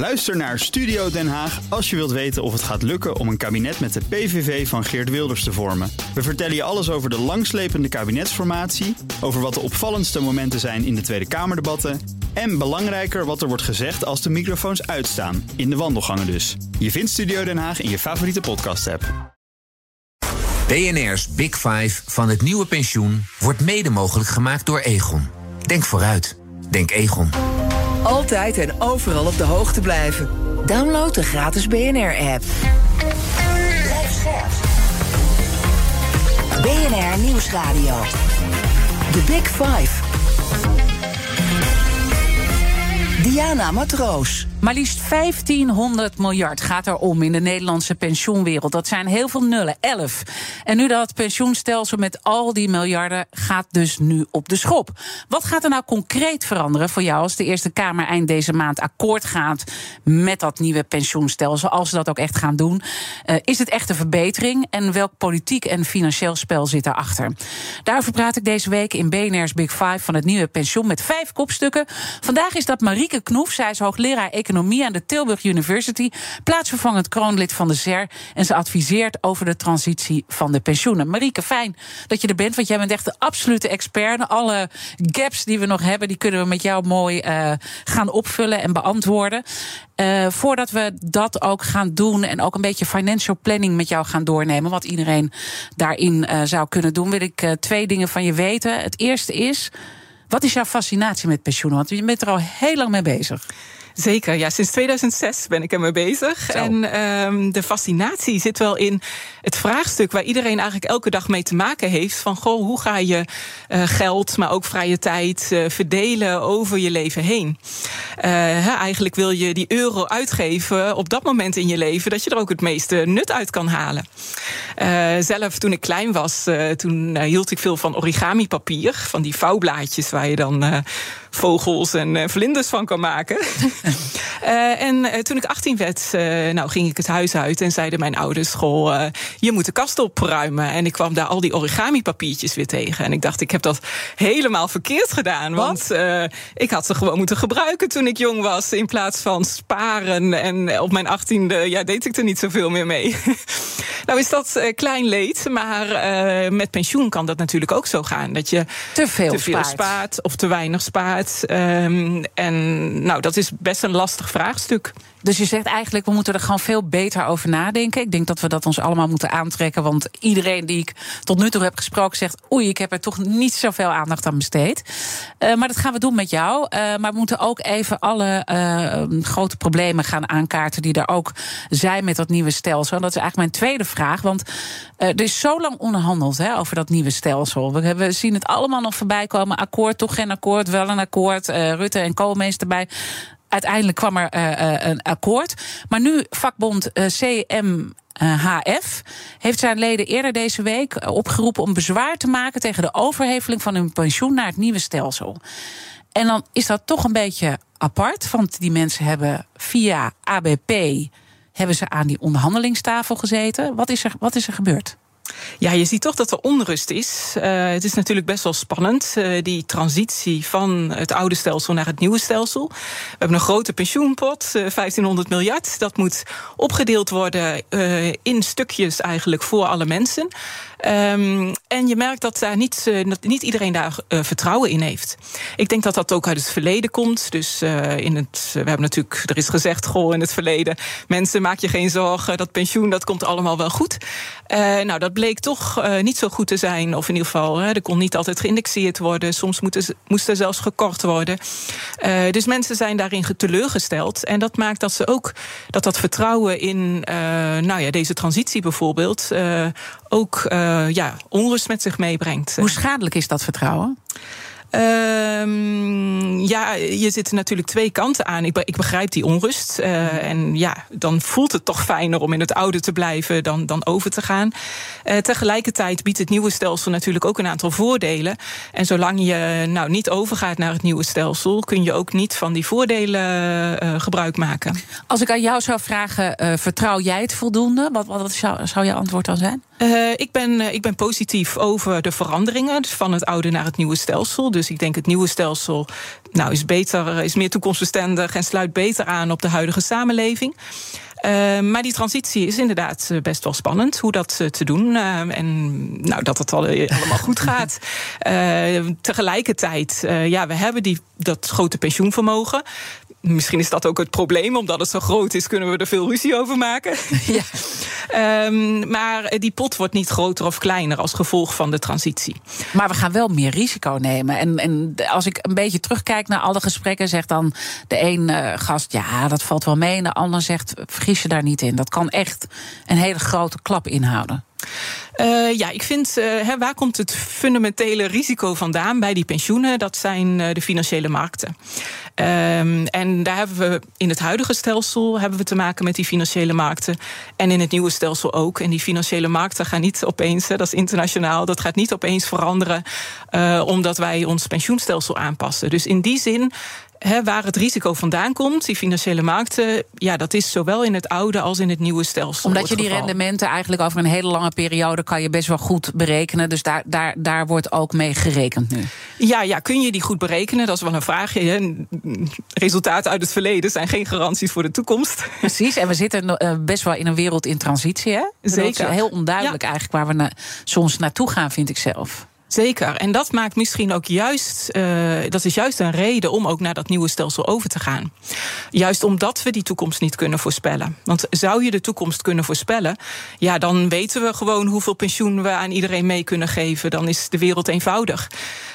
Luister naar Studio Den Haag als je wilt weten of het gaat lukken om een kabinet met de PVV van Geert Wilders te vormen. We vertellen je alles over de langslepende kabinetsformatie, over wat de opvallendste momenten zijn in de Tweede Kamerdebatten en belangrijker wat er wordt gezegd als de microfoons uitstaan, in de wandelgangen dus. Je vindt Studio Den Haag in je favoriete podcast-app. BNR's Big Five van het nieuwe pensioen wordt mede mogelijk gemaakt door Egon. Denk vooruit. Denk Egon. Altijd en overal op de hoogte blijven. Download de gratis BNR-app. BNR Nieuwsradio. The Big Five. Diana Matroos. Maar liefst 1500 miljard gaat er om in de Nederlandse pensioenwereld. Dat zijn heel veel nullen, 11. En nu dat pensioenstelsel met al die miljarden gaat dus nu op de schop. Wat gaat er nou concreet veranderen voor jou als de Eerste Kamer eind deze maand akkoord gaat met dat nieuwe pensioenstelsel, als ze dat ook echt gaan doen? Uh, is het echt een verbetering en welk politiek en financieel spel zit daarachter? Daarover praat ik deze week in BNR's Big Five van het nieuwe pensioen met vijf kopstukken. Vandaag is dat Marieke Knoef, zij is hoogleraar aan de Tilburg University, plaatsvervangend kroonlid van de ZER. En ze adviseert over de transitie van de pensioenen. Marieke, fijn dat je er bent, want jij bent echt de absolute expert. Alle gaps die we nog hebben, die kunnen we met jou mooi uh, gaan opvullen en beantwoorden. Uh, voordat we dat ook gaan doen en ook een beetje financial planning met jou gaan doornemen, wat iedereen daarin uh, zou kunnen doen, wil ik twee dingen van je weten. Het eerste is. Wat is jouw fascinatie met pensioenen? Want je bent er al heel lang mee bezig. Zeker, ja, sinds 2006 ben ik ermee bezig. Zo. En um, de fascinatie zit wel in het vraagstuk waar iedereen eigenlijk elke dag mee te maken heeft: van goh, hoe ga je uh, geld, maar ook vrije tijd uh, verdelen over je leven heen? Uh, hè, eigenlijk wil je die euro uitgeven op dat moment in je leven dat je er ook het meeste nut uit kan halen. zelf, toen ik klein was, toen hield ik veel van origami papier, van die vouwblaadjes waar je dan vogels en uh, vlinders van kan maken. uh, en uh, toen ik 18 werd, nou, ging ik het huis uit en zeiden mijn ouders: Goh, je moet de kast opruimen. En ik kwam daar al die origami papiertjes weer tegen. En ik dacht, ik heb dat helemaal verkeerd gedaan. Want ik had ze gewoon moeten gebruiken toen ik jong was. In plaats van sparen. En op mijn 18e ja, deed ik er niet zoveel meer mee. nou is dat klein leed. Maar met pensioen kan dat natuurlijk ook zo gaan. Dat je te veel, te veel spaart. spaart of te weinig spaart. Um, en nou, dat is best een lastig vraagstuk. Dus je zegt eigenlijk, we moeten er gewoon veel beter over nadenken. Ik denk dat we dat ons allemaal moeten aantrekken. Want iedereen die ik tot nu toe heb gesproken zegt... oei, ik heb er toch niet zoveel aandacht aan besteed. Uh, maar dat gaan we doen met jou. Uh, maar we moeten ook even alle uh, grote problemen gaan aankaarten... die er ook zijn met dat nieuwe stelsel. En dat is eigenlijk mijn tweede vraag. Want er is zo lang onderhandeld hè, over dat nieuwe stelsel. We, we, zien het allemaal nog voorbij komen. Akkoord, toch geen akkoord, wel een akkoord. Rutte en Koolmees erbij uiteindelijk kwam er uh, een akkoord. Maar nu vakbond uh, CMHF heeft zijn leden eerder deze week opgeroepen om bezwaar te maken tegen de overheveling van hun pensioen naar het nieuwe stelsel. En dan is dat toch een beetje apart, want die mensen hebben via ABP hebben ze aan die onderhandelingstafel gezeten. Wat is er, wat is er gebeurd? Ja, je ziet toch dat er onrust is. Uh, het is natuurlijk best wel spannend, uh, die transitie van het oude stelsel naar het nieuwe stelsel. We hebben een grote pensioenpot, uh, 1500 miljard. Dat moet opgedeeld worden in stukjes eigenlijk voor alle mensen. Um, en je merkt dat, daar niet, dat niet iedereen daar vertrouwen in heeft. Ik denk dat dat ook uit het verleden komt. Dus in het, we hebben natuurlijk, er is gezegd, goh, in het verleden, mensen, maak je geen zorgen, dat pensioen, dat komt allemaal wel goed. nou, dat bleek toch niet zo goed te zijn. Of in ieder geval, er kon niet altijd geïndexeerd worden. Soms moest, moest er zelfs gekort worden. Dus mensen zijn daarin teleurgesteld. En dat maakt dat ze ook dat dat vertrouwen in nou ja, deze transitie bijvoorbeeld ook ja, onrust met zich meebrengt. Hoe schadelijk is dat vertrouwen? Um, ja, je zit er natuurlijk twee kanten aan. Ik, ik begrijp die onrust. Uh, en ja, dan voelt het toch fijner om in het oude te blijven dan, dan over te gaan. Uh, tegelijkertijd biedt het nieuwe stelsel natuurlijk ook een aantal voordelen. En zolang je nou niet overgaat naar het nieuwe stelsel, kun je ook niet van die voordelen uh, gebruik maken. Als ik aan jou zou vragen, vertrouw jij het voldoende? Wat, wat zou, zou je antwoord dan zijn? Uh, ik, ben, uh, ik ben positief over de veranderingen van het oude naar het nieuwe stelsel. Dus ik denk het nieuwe stelsel nou, is, beter, is meer toekomstbestendig en sluit beter aan op de huidige samenleving. Maar die transitie is inderdaad best wel spannend hoe dat te doen. En nou, dat het al, allemaal goed gaat. tegelijkertijd, ja, we hebben die, dat grote pensioenvermogen misschien is dat ook het probleem. Omdat het zo groot is, kunnen we er veel ruzie over maken. Ja. um, maar die pot wordt niet groter of kleiner als gevolg van de transitie. Maar we gaan wel meer risico nemen. En, en als ik een beetje terugkijk naar alle gesprekken, zegt dan de een uh, gast: ja, dat valt wel mee. En de ander zegt: vergis je daar niet in. Dat kan echt een hele grote klap inhouden. Uh, ja, ik vind, hè, waar komt het fundamentele risico vandaan bij die pensioenen? Dat zijn uh, de financiële markten. Um, en daar hebben we in het huidige stelsel hebben we te maken met die financiële markten. En in het nieuwe stelsel ook. En die financiële markten gaan niet opeens, dat is internationaal, dat gaat niet opeens veranderen omdat wij ons pensioenstelsel aanpassen. Dus in die zin waar het risico vandaan komt, die financiële markten, ja, dat is zowel in het oude als in het nieuwe stelsel. Omdat je die rendementen eigenlijk over een hele lange periode kan je best wel goed berekenen. Dus daar, daar, daar wordt ook mee gerekend nu. Ja, ja, kun je die goed berekenen? Dat is wel een vraagje. Resultaten uit het verleden zijn geen garanties voor de toekomst. Precies, en we zitten eh, best wel in een wereld in transitie. Hè? Zeker. heel onduidelijk eigenlijk waar we na, soms naartoe gaan, vind ik zelf. Zeker. En dat maakt misschien ook juist, uh, dat is juist een reden om ook naar dat nieuwe stelsel over te gaan. Juist omdat we die toekomst niet kunnen voorspellen. Want zou je de toekomst kunnen voorspellen, ja, dan weten we gewoon hoeveel pensioen we aan iedereen mee kunnen geven. Dan is de wereld eenvoudig.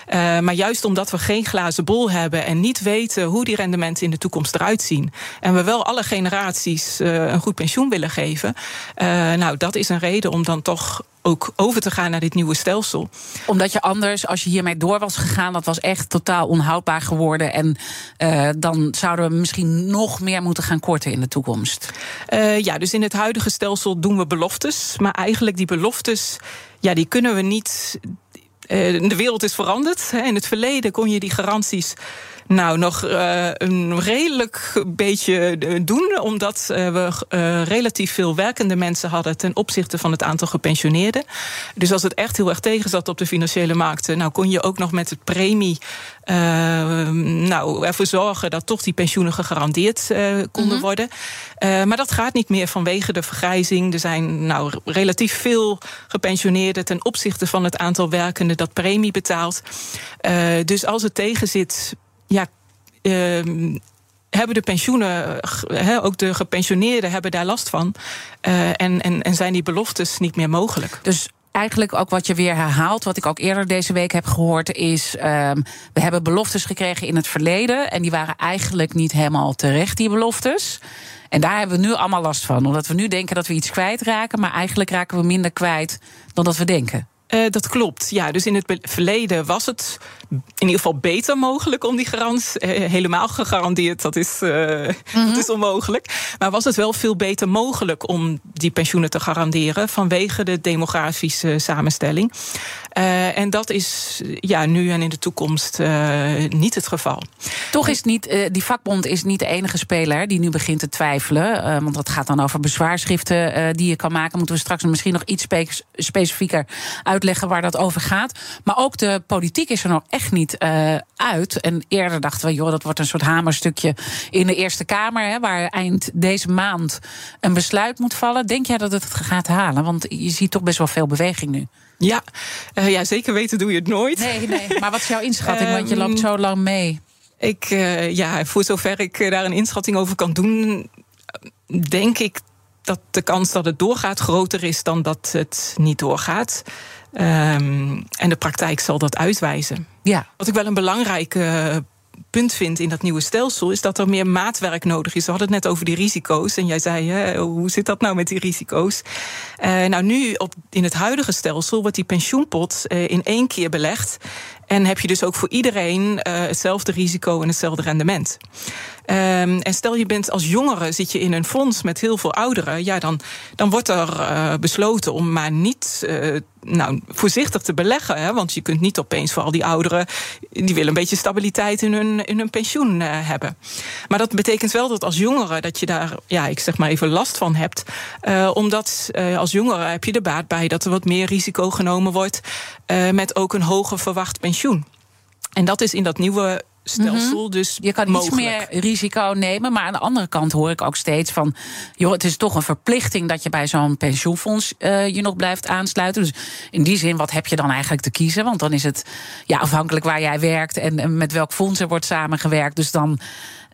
Uh, maar juist omdat we geen glazen bol hebben en niet weten hoe die rendementen in de toekomst eruit zien. En we wel alle generaties uh, een goed pensioen willen geven. nou, dat is een reden om dan toch ook over te gaan naar dit nieuwe stelsel. Omdat je anders, als je hiermee door was gegaan, dat was echt totaal onhoudbaar geworden. En uh, dan zouden we misschien nog meer moeten gaan korten in de toekomst. Uh, ja, dus in het huidige stelsel doen we beloftes. Maar eigenlijk die beloftes, ja, die kunnen we niet. Uh, de wereld is veranderd. In het verleden kon je die garanties nou, nog uh, een redelijk beetje eh, doen, omdat we relatief veel werkende mensen hadden ten opzichte van het aantal gepensioneerden. Dus als het echt heel erg tegen zat op de financiële markten, nou kon je ook nog met het premie nou, ervoor zorgen dat toch die pensioenen gegarandeerd konden mm -hmm. worden. maar dat gaat niet meer vanwege de vergrijzing. Er zijn nou relatief veel gepensioneerden ten opzichte van het aantal werkenden dat premie betaalt. dus als het tegen zit ja, uh, hebben de pensioenen, he, ook de gepensioneerden hebben daar last van. Uh, en, en, en zijn die beloftes niet meer mogelijk. Dus eigenlijk ook wat je weer herhaalt, wat ik ook eerder deze week heb gehoord, is um, we hebben beloftes gekregen in het verleden. En die waren eigenlijk niet helemaal terecht, die beloftes. En daar hebben we nu allemaal last van. Omdat we nu denken dat we iets kwijtraken, maar eigenlijk raken we minder kwijt dan dat we denken. Uh, dat klopt. Ja, dus in het verleden was het in ieder geval beter mogelijk om die garant uh, helemaal gegarandeerd. Dat is, uh, mm -hmm. dat is onmogelijk. Maar was het wel veel beter mogelijk om die pensioenen te garanderen vanwege de demografische samenstelling. en dat is ja, nu en in de toekomst niet het geval. Toch is niet, die vakbond is niet de enige speler die nu begint te twijfelen. want dat gaat dan over bezwaarschriften die je kan maken. Moeten we straks misschien nog iets spe specifieker uitleggen waar dat over gaat. Maar ook de politiek is er nog echt niet uh, uit. En eerder dachten we, joh, dat wordt een soort hamerstukje in de Eerste Kamer, hè, waar eind deze maand een besluit moet vallen. Denk jij dat het gaat halen? Want je ziet toch best wel veel beweging nu. Ja, uh, ja zeker weten doe je het nooit. Nee, nee. Maar wat is jouw inschatting? Want je loopt zo lang mee. Ik, uh, ja, voor zover ik daar een inschatting over kan doen, denk ik dat de kans dat het doorgaat groter is dan dat het niet doorgaat. Um, en de praktijk zal dat uitwijzen. Ja. Wat ik wel een belangrijke punt vind in dat nieuwe stelsel, is dat er meer maatwerk nodig is. We hadden het net over die risico's. En jij zei, hè, hoe zit dat nou met die risico's? Uh, nou, nu op, in het huidige stelsel wordt die pensioenpot uh, in één keer belegd. En heb je dus ook voor iedereen hetzelfde risico en hetzelfde rendement. Um, en stel je bent als jongere, zit je in een fonds met heel veel ouderen, ja, dan, dan wordt er uh, besloten om maar niet. Uh, nou, voorzichtig te beleggen. Hè? Want je kunt niet opeens voor al die ouderen. die willen een beetje stabiliteit in hun, in hun pensioen hebben. Maar dat betekent wel dat als jongere. dat je daar, ja, ik zeg maar even last van hebt. Omdat als jongere heb je er baat bij dat er wat meer risico genomen wordt. met ook een hoger verwacht pensioen. En dat is in dat nieuwe stelsel. Mm-hmm. Dus je kan mogelijk. iets meer risico nemen. Maar aan de andere kant hoor ik ook steeds van... joh, het is toch een verplichting dat je bij zo'n pensioenfonds uh, je nog blijft aansluiten. Dus in die zin, wat heb je dan eigenlijk te kiezen? Want dan is het ja, afhankelijk waar jij werkt... en, en met welk fonds er wordt samengewerkt. Dus dan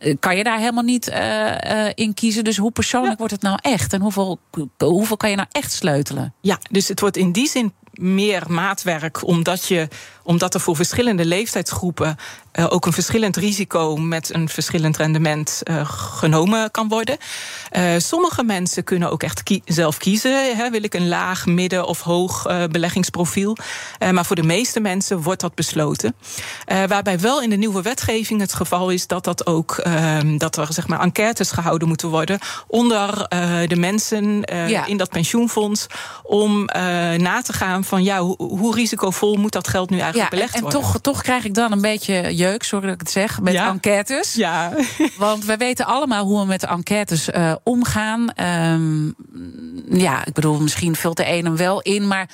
uh, kan je daar helemaal niet uh, in kiezen. Dus hoe persoonlijk ja. wordt het nou echt? En hoeveel, hoeveel kan je nou echt sleutelen? Ja, dus het wordt in die zin meer maatwerk, omdat, je, omdat er voor verschillende leeftijdsgroepen uh, ook een verschillend risico met een verschillend rendement uh, genomen kan worden. Uh, sommige mensen kunnen ook echt kie zelf kiezen. Hè, wil ik een laag, midden of hoog beleggingsprofiel? maar voor de meeste mensen wordt dat besloten. waarbij wel in de nieuwe wetgeving het geval is dat, dat, ook, ehm, dat er zeg maar, enquêtes gehouden moeten worden onder de mensen ja. in dat pensioenfonds om na te gaan van ja, hoe, hoe, risicovol moet dat geld nu eigenlijk ja, belegd en, en worden? Toch, toch krijg ik dan een beetje jeuk, sorry dat ik het zeg, met Ja. enquêtes. Ja. Want we weten allemaal hoe we met de enquêtes uh, omgaan. Um, ja, ik bedoel, misschien vult de een hem wel in, maar.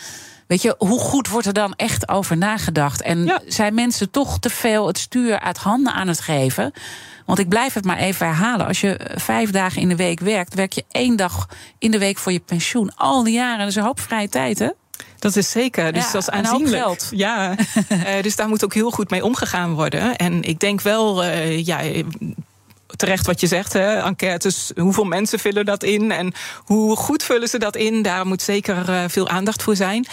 Weet je, hoe goed wordt er dan echt over nagedacht? En Ja. zijn mensen toch te veel het stuur uit handen aan het geven? Want ik blijf het maar even herhalen. Als je eh, vijf dagen in de week werkt, werk je één dag in de week voor je pensioen. Al die jaren, dat is een hoop vrije tijd, hè? Dat is zeker. Dus Ja, dat is en aanzienlijk. geld. Ja, Eh, dus daar moet ook heel goed mee omgegaan worden. En ik denk wel, eh, ja. eh, Terecht wat je zegt, hè, enquêtes, hoeveel mensen vullen dat in en hoe goed vullen ze dat in, daar moet zeker uh, veel aandacht voor zijn.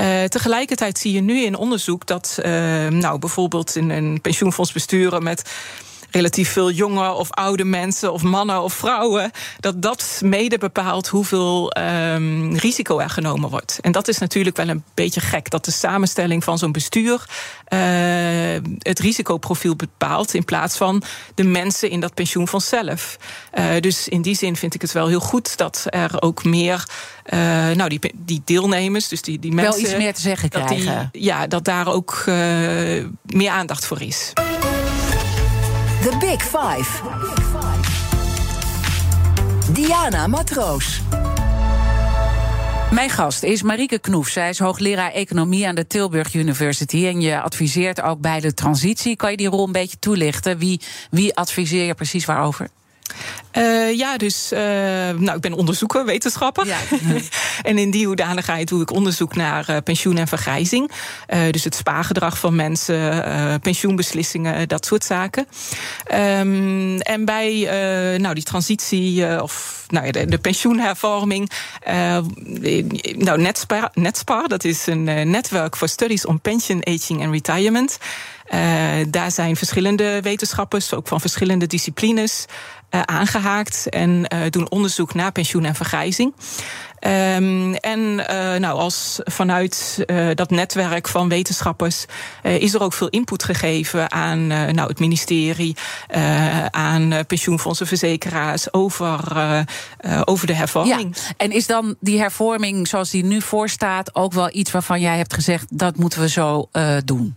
Uh, tegelijkertijd zie je nu in onderzoek dat, uh, nou bijvoorbeeld in een pensioenfonds besturen met relatief veel jonge of oude mensen, of mannen of vrouwen, dat dat mede bepaalt hoeveel um, risico er genomen wordt. En dat is natuurlijk wel een beetje gek, dat de samenstelling van zo'n bestuur uh, het risicoprofiel bepaalt in plaats van de mensen in dat pensioenfonds zelf. Uh, dus in die zin vind ik het wel heel goed dat er ook meer, uh, nou die, die deelnemers, dus die, die mensen. Wel iets meer te zeggen krijgen. Die, ja, dat daar ook meer aandacht voor is. The Big Five. Diana Matroos. Mijn gast is Marieke Knoef. Zij is hoogleraar economie aan de Tilburg University. En je adviseert ook bij de transitie. Kan je die rol een beetje toelichten? Wie, wie adviseer je precies waarover? Uh, ja, dus uh, nou, ik ben onderzoeker, wetenschapper. Ja. en in die hoedanigheid doe ik onderzoek naar uh, pensioen en vergrijzing. dus het spaargedrag van mensen, pensioenbeslissingen, dat soort zaken. Um, en bij nou, die transitie of nou, de, de pensioenhervorming. nou, Netspar, Netspar, dat is een netwerk voor studies on pension, aging en retirement. Daar zijn verschillende wetenschappers, ook van verschillende disciplines, uh, en uh, doen onderzoek naar pensioen en vergrijzing. Um, en uh, nou, als vanuit uh, dat netwerk van wetenschappers uh, is er ook veel input gegeven aan nou, het ministerie, aan pensioenfondsen, verzekeraars over, over de hervorming. Ja. En is dan die hervorming zoals die nu voorstaat ook wel iets waarvan jij hebt gezegd dat moeten we zo doen?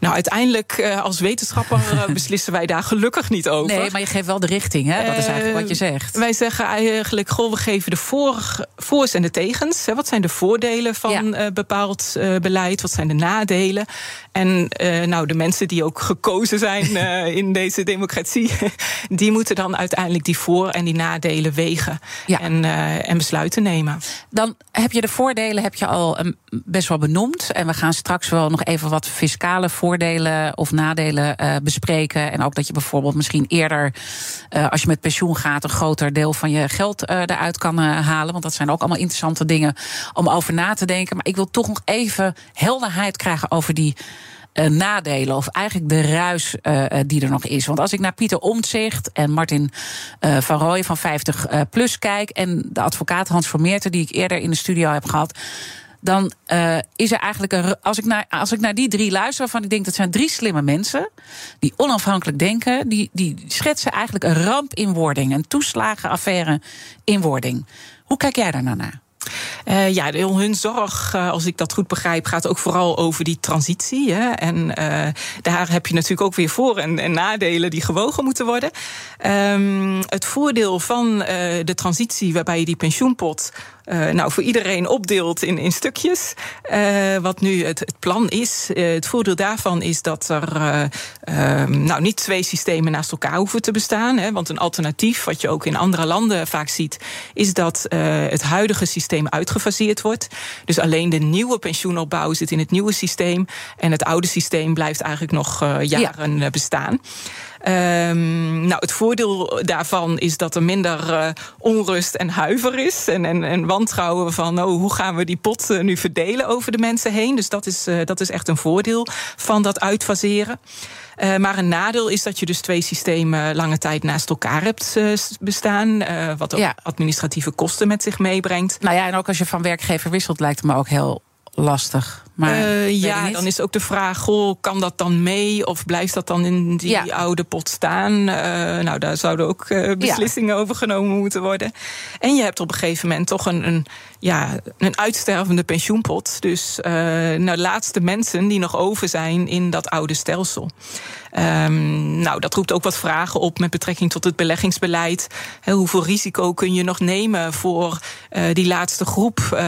Nou, uiteindelijk als wetenschapper beslissen wij daar gelukkig niet over. Nee, maar je geeft wel de richting, hè? Dat is eigenlijk wat je zegt. Wij zeggen eigenlijk, goh, we geven de voor, voor en de tegens. Hè? Wat zijn de voordelen van ja. uh, bepaald uh, beleid? Wat zijn de nadelen? En uh, nou, de mensen die ook gekozen zijn in deze democratie, die moeten dan uiteindelijk die voor- en die nadelen wegen ja. en, en besluiten nemen. Dan heb je de voordelen heb je al um, best wel benoemd. En we gaan straks wel nog even wat fiscale voordelen of nadelen bespreken. En ook dat je bijvoorbeeld misschien eerder, als je met pensioen gaat, een groter deel van je geld eruit kan halen. Want dat zijn ook allemaal interessante dingen om over na te denken. Maar ik wil toch nog even helderheid krijgen over die. Uh, nadelen, of eigenlijk de ruis uh, die er nog is. Want als ik naar Pieter Omtzigt en Martin van Rooij van 50 plus kijk... en de advocaat Hans Vermeerten, die ik eerder in de studio heb gehad... dan is er eigenlijk een. Als ik, naar, als ik naar die drie luister, waarvan ik denk dat zijn drie slimme mensen. die onafhankelijk denken. die, die schetsen eigenlijk een ramp in wording. Een toeslagenaffaire in wording. Hoe kijk jij daar nou naar? Uh, ja, hun zorg, uh, als ik dat goed begrijp, gaat ook vooral over die transitie. Hè? En uh, daar heb je natuurlijk ook weer voor- en, en nadelen die gewogen moeten worden. Um, het voordeel van de transitie, waarbij je die pensioenpot uh, nou, voor iedereen opdeelt in, in stukjes. Uh, wat nu het, het plan is. Uh, het voordeel daarvan is dat er nou, niet twee systemen naast elkaar hoeven te bestaan. Hè, want een alternatief, wat je ook in andere landen vaak ziet, is dat het huidige systeem uitgefaseerd wordt. Dus alleen de nieuwe pensioenopbouw zit in het nieuwe systeem. En het oude systeem blijft eigenlijk nog jaren ja. bestaan. Um, nou, het voordeel daarvan is dat er minder uh, onrust en huiver is. En, en, en wantrouwen van oh, hoe gaan we die pot uh, nu verdelen over de mensen heen. Dus dat is, uh, dat is echt een voordeel van dat uitfaseren. Uh, maar een nadeel is dat je dus twee systemen lange tijd naast elkaar hebt uh, bestaan. Uh, wat ook ja. administratieve kosten met zich meebrengt. Nou ja, en ook als je van werkgever wisselt, lijkt het me ook heel lastig. Maar uh, ja, dan is ook de vraag: goh, kan dat dan mee of blijft dat dan in die ja. oude pot staan? Uh, nou, daar zouden ook uh, beslissingen ja. over genomen moeten worden. En je hebt op een gegeven moment toch een, een ja, een uitstervende pensioenpot. Dus nou, de laatste mensen die nog over zijn in dat oude stelsel. Um, nou, dat roept ook wat vragen op met betrekking tot het beleggingsbeleid. Hoeveel risico kun je nog nemen voor uh, die laatste groep, uh,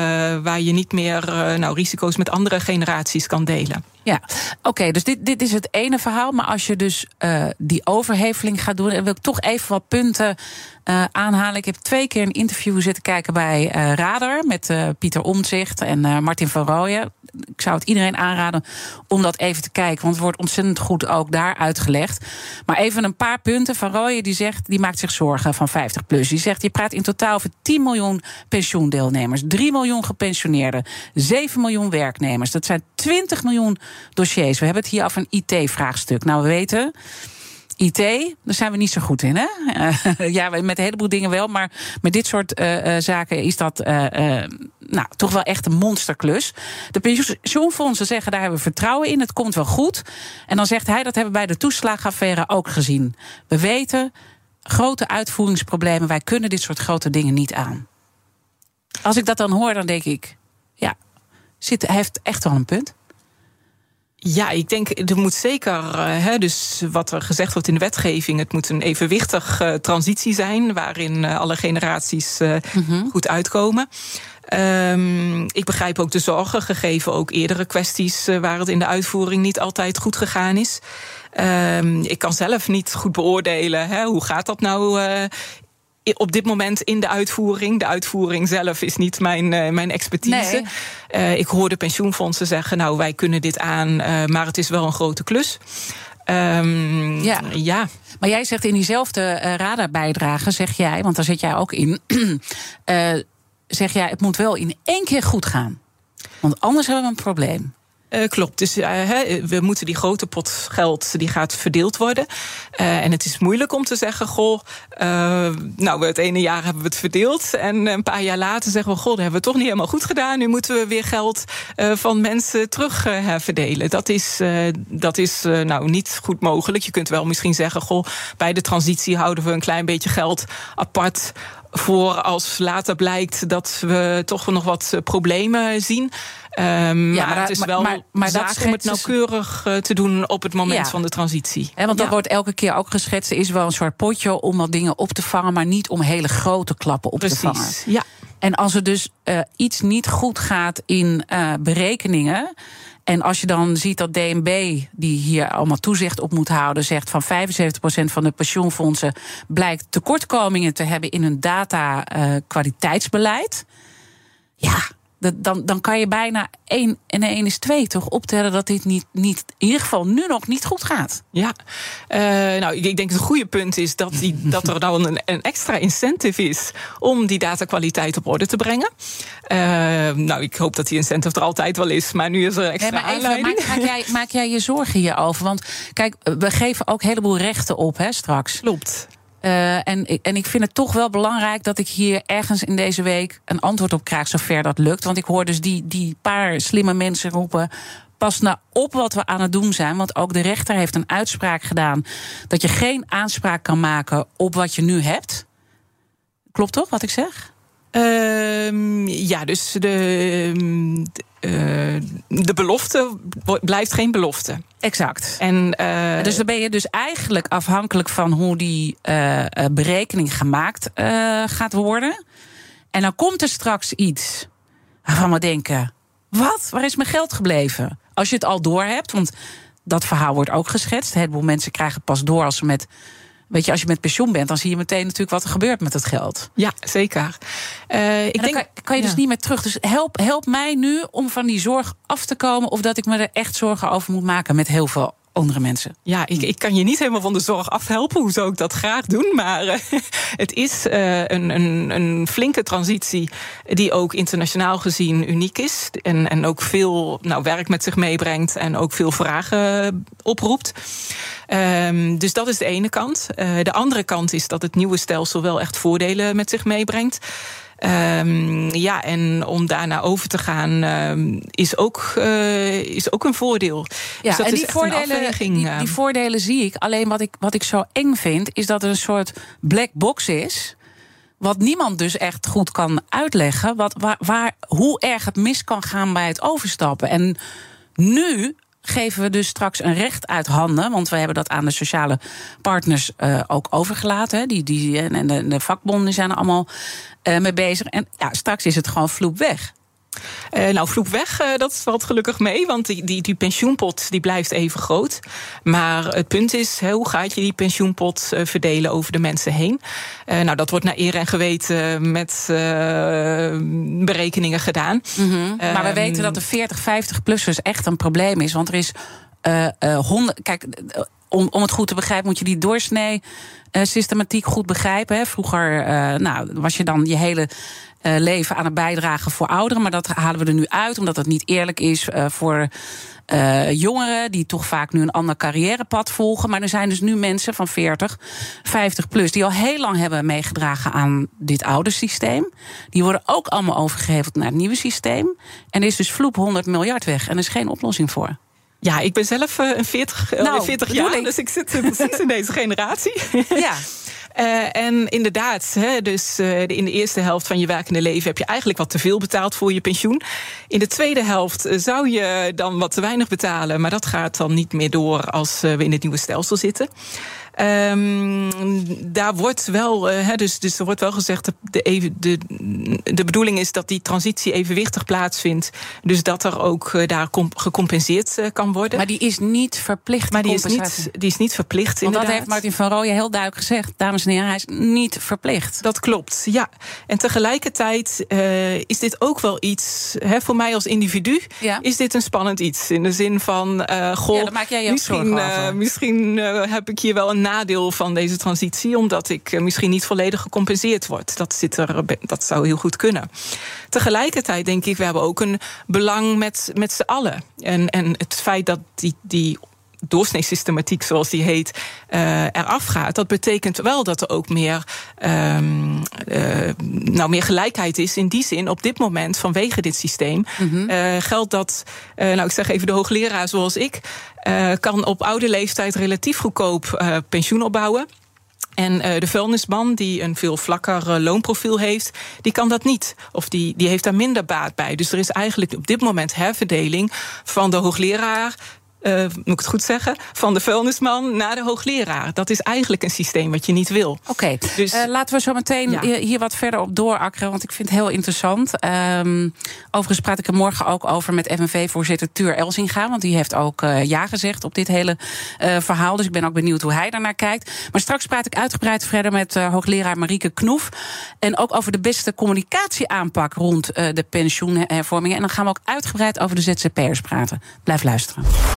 waar je niet meer uh, nou, risico's met andere generaties kan delen? Ja, oké, dus dit, dit is het ene verhaal. Maar als je dus die overheveling gaat doen, en wil ik toch even wat punten aanhalen. Ik heb twee keer een interview zitten kijken bij Radar met Pieter Omtzigt en Martin van Rooyen. Ik zou het iedereen aanraden om dat even te kijken, want het wordt ontzettend goed ook daar uitgelegd. Maar even een paar punten. Van Rooyen die zegt, die maakt zich zorgen van 50 plus. Die zegt, je praat in totaal over 10 miljoen pensioendeelnemers, 3 miljoen gepensioneerden, 7 miljoen werknemers. Dat zijn 20 miljoen dossiers. We hebben het hier over een IT-vraagstuk. Nou, we weten. IT, daar zijn we niet zo goed in. Hè? Uh, ja, met een heleboel dingen wel, maar met dit soort uh, uh, zaken is dat nou, toch wel echt een monsterklus. De pensioenfondsen zeggen daar hebben we vertrouwen in, het komt wel goed. En dan zegt hij dat hebben we bij de toeslagenaffaire ook gezien. We weten grote uitvoeringsproblemen, wij kunnen dit soort grote dingen niet aan. Als ik dat dan hoor, dan denk ik, ja, zit, hij heeft echt wel een punt. Ja, ik denk, er moet zeker, uh, hè, dus wat er gezegd wordt in de wetgeving, het moet een evenwichtig uh, transitie zijn, waarin uh, alle generaties mm -hmm. goed uitkomen. Um, ik begrijp ook de zorgen, gegeven ook eerdere kwesties waar het in de uitvoering niet altijd goed gegaan is. Um, ik kan zelf niet goed beoordelen, hè, hoe gaat dat nou op dit moment in de uitvoering. De uitvoering zelf is niet mijn, uh, mijn expertise. Nee. Uh, ik hoor de pensioenfondsen zeggen: Nou, wij kunnen dit aan, uh, maar het is wel een grote klus. Um, ja. ja. Maar jij zegt in diezelfde radarbijdrage, zeg jij, want daar zit jij ook in. zeg jij: het moet wel in één keer goed gaan. Want anders hebben we een probleem. Uh, klopt. Dus uh, we moeten die grote pot geld, die gaat verdeeld worden. Uh, en het is moeilijk om te zeggen, goh, nou, het ene jaar hebben we het verdeeld. En een paar jaar later zeggen we, goh, dat hebben we toch niet helemaal goed gedaan. Nu moeten we weer geld van mensen terug verdelen. Dat is, dat is nou niet goed mogelijk. Je kunt wel misschien zeggen, goh, bij de transitie houden we een klein beetje geld apart voor als later blijkt dat we toch nog wat problemen zien. Um, ja, maar het is wel maar, maar om het nauwkeurig uh, te doen op het moment ja. van de transitie. Want dat ja. wordt elke keer ook geschetst. Er is wel een soort potje om wat dingen op te vangen, maar niet om hele grote klappen op Precies. te vangen. Ja. En als er dus uh, iets niet goed gaat in uh, berekeningen. En als je dan ziet dat DNB, die hier allemaal toezicht op moet houden, zegt van 75% van de pensioenfondsen blijkt tekortkomingen te hebben in hun data-kwaliteitsbeleid. ja, dan, dan kan je bijna 1 en 1 is 2 toch optellen dat dit niet, niet, in ieder geval nu nog niet goed gaat. Ja, uh, nou, ik denk dat het goede punt is dat, die, dat er nou een, een extra incentive is om die datakwaliteit op orde te brengen. Uh, nou, ik hoop dat die incentive er altijd wel is, maar nu is er extra nee, maar even, aanleiding. Maak, maak, jij, maak jij je zorgen hierover? Want kijk, we geven ook een heleboel rechten op hè, straks. Klopt. Uh, en, en ik vind het toch wel belangrijk dat ik hier ergens in deze week een antwoord op krijg, zover dat lukt. Want ik hoor dus die, die paar slimme mensen roepen. Pas nou op wat we aan het doen zijn. Want ook de rechter heeft een uitspraak gedaan dat je geen aanspraak kan maken op wat je nu hebt. Klopt toch wat ik zeg? Uh, ja, dus de, uh, de belofte blijft geen belofte. Exact. En, uh, dus dan ben je dus eigenlijk afhankelijk van hoe die uh, berekening gemaakt gaat worden. En dan komt er straks iets waarvan we denken: wat? Waar is mijn geld gebleven? Als je het al door hebt, want dat verhaal wordt ook geschetst. Een heleboel mensen krijgen pas door als ze met Weet je, als je met pensioen bent, dan zie je meteen natuurlijk wat er gebeurt met het geld. Ja, zeker. Uh, ik denk, kan, kan, je dus niet meer terug. Dus help, help mij nu om van die zorg af te komen. Of dat ik me er echt zorgen over moet maken met heel veel andere mensen. Ja, ik, ik kan je niet helemaal van de zorg afhelpen. Hoe zou ik dat graag doen? Maar uh, het is uh, een, een, een, flinke transitie die ook internationaal gezien uniek is. En, en ook veel nou, werk met zich meebrengt en ook veel vragen oproept. Um, dus dat is de ene kant. Uh, de andere kant is dat het nieuwe stelsel wel echt voordelen met zich meebrengt. Um, ja, en om daarna over te gaan um, is, ook, uh, is ook een voordeel. Ja, dus dat en die, voordelen, die, die, ehm. voordelen zie ik. Alleen wat ik, wat ik zo eng vind, is dat er een soort black box is. Wat niemand dus echt goed kan uitleggen. Wat, waar, waar, hoe erg het mis kan gaan bij het overstappen. En nu geven we dus straks een recht uit handen. Want we hebben dat aan de sociale partners uh, ook overgelaten. Die, die, en de, de vakbonden zijn er allemaal uh, mee bezig. En ja, straks is het gewoon vloep weg. Uh, nou, vloep weg, dat valt gelukkig mee. Want die, die, die pensioenpot die blijft even groot. Maar het punt is, hoe gaat je die pensioenpot verdelen over de mensen heen? nou, dat wordt naar eer en geweten met berekeningen gedaan. Mm -hmm. maar we weten dat de 40, 50-plussers echt een probleem is. Want er is honderd... Kijk, om, om het goed te begrijpen moet je die doorsnee systematiek goed begrijpen. Hè. Vroeger nou, was je dan je hele uh, leven aan het bijdragen voor ouderen. Maar dat halen we er nu uit, omdat het niet eerlijk is uh, voor uh, jongeren die toch vaak nu een ander carrièrepad volgen. Maar er zijn dus nu mensen van 40, 50 plus die al heel lang hebben meegedragen aan dit oude systeem. Die worden ook allemaal overgeheveld naar het nieuwe systeem. En er is dus vloep 100 miljard weg en er is geen oplossing voor. Ja, ik ben zelf een 40, nou, 40 jaar, ik. dus ik zit precies in deze generatie. Ja. Uh, en inderdaad, hè, dus uh, in de eerste helft van je werkende leven heb je eigenlijk wat te veel betaald voor je pensioen. In de tweede helft eh, zou je dan wat te weinig betalen, maar dat gaat dan niet meer door als we in het nieuwe stelsel zitten. Um, daar wordt wel, uh, dus, dus er wordt wel gezegd, de, de, de, de bedoeling is dat die transitie evenwichtig plaatsvindt. Dus dat er ook uh, daar gecompenseerd uh, kan worden. Maar die is niet verplicht. Maar die is niet, die is niet verplicht. Want inderdaad. dat heeft Martin van Rooyen heel duidelijk gezegd. Dames en heren, hij is niet verplicht. Dat klopt, ja. En tegelijkertijd is dit ook wel iets, voor mij als individu, ja. is dit een spannend iets. In de zin van, goh, ja, maak jij je misschien, over. misschien heb ik hier wel een nadeel van deze transitie, omdat ik eh, misschien niet volledig gecompenseerd word. Dat, zit er, dat zou heel goed kunnen. Tegelijkertijd denk ik, we hebben ook een belang met, met z'n allen. En, en het feit dat die, die doorsneesystematiek, zoals die heet, uh, eraf gaat. Dat betekent wel dat er ook meer, um, uh, nou, meer gelijkheid is. In die zin, op dit moment, vanwege dit systeem, mm -hmm. uh, geldt dat, nou, ik zeg even de hoogleraar zoals ik, kan op oude leeftijd relatief goedkoop pensioen opbouwen. En de vuilnisman, die een veel vlakker loonprofiel heeft, die kan dat niet. Of die, die heeft daar minder baat bij. Dus er is eigenlijk op dit moment herverdeling van de hoogleraar uh, moet ik het goed zeggen, van de vuilnisman naar de hoogleraar. Dat is eigenlijk een systeem wat je niet wil. Oké, okay. dus, uh, laten we zo meteen ja. hier wat verder op doorakkeren, want ik vind het heel interessant. Um, overigens praat ik er morgen ook over met FNV-voorzitter Tuur Elsinga, want die heeft ook uh, ja gezegd op dit hele verhaal. Dus ik ben ook benieuwd hoe hij daarnaar kijkt. Maar straks praat ik uitgebreid verder met hoogleraar Marieke Knoef. En ook over de beste communicatieaanpak rond de pensioenhervormingen. En dan gaan we ook uitgebreid over de ZZP'ers praten. Blijf luisteren.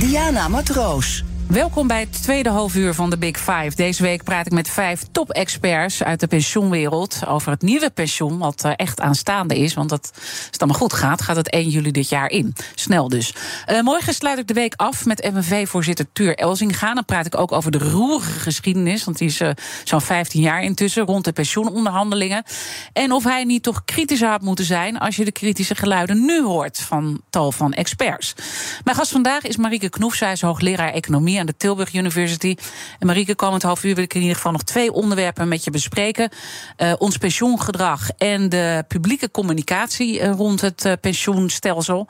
Diana Matroos. Welkom bij het tweede halfuur van de Big Five. Deze week praat ik met vijf top-experts uit de pensioenwereld over het nieuwe pensioen, wat uh, echt aanstaande is. Want dat, als het allemaal goed gaat, gaat het 1 juli dit jaar in. Snel dus. Uh, morgen sluit ik de week af met MNV-voorzitter Tuur Elzinga. Dan praat ik ook over de roerige geschiedenis, want die is uh, zo'n 15 jaar intussen rond de pensioenonderhandelingen. En of hij niet toch kritischer had moeten zijn als je de kritische geluiden nu hoort van tal van experts. Mijn gast vandaag is Marieke Knoef, zij is hoogleraar economie aan de Tilburg University. En Marieke, komend half uur wil ik in ieder geval nog twee onderwerpen met je bespreken. Uh, ons pensioengedrag en de publieke communicatie uh, rond het uh, pensioenstelsel.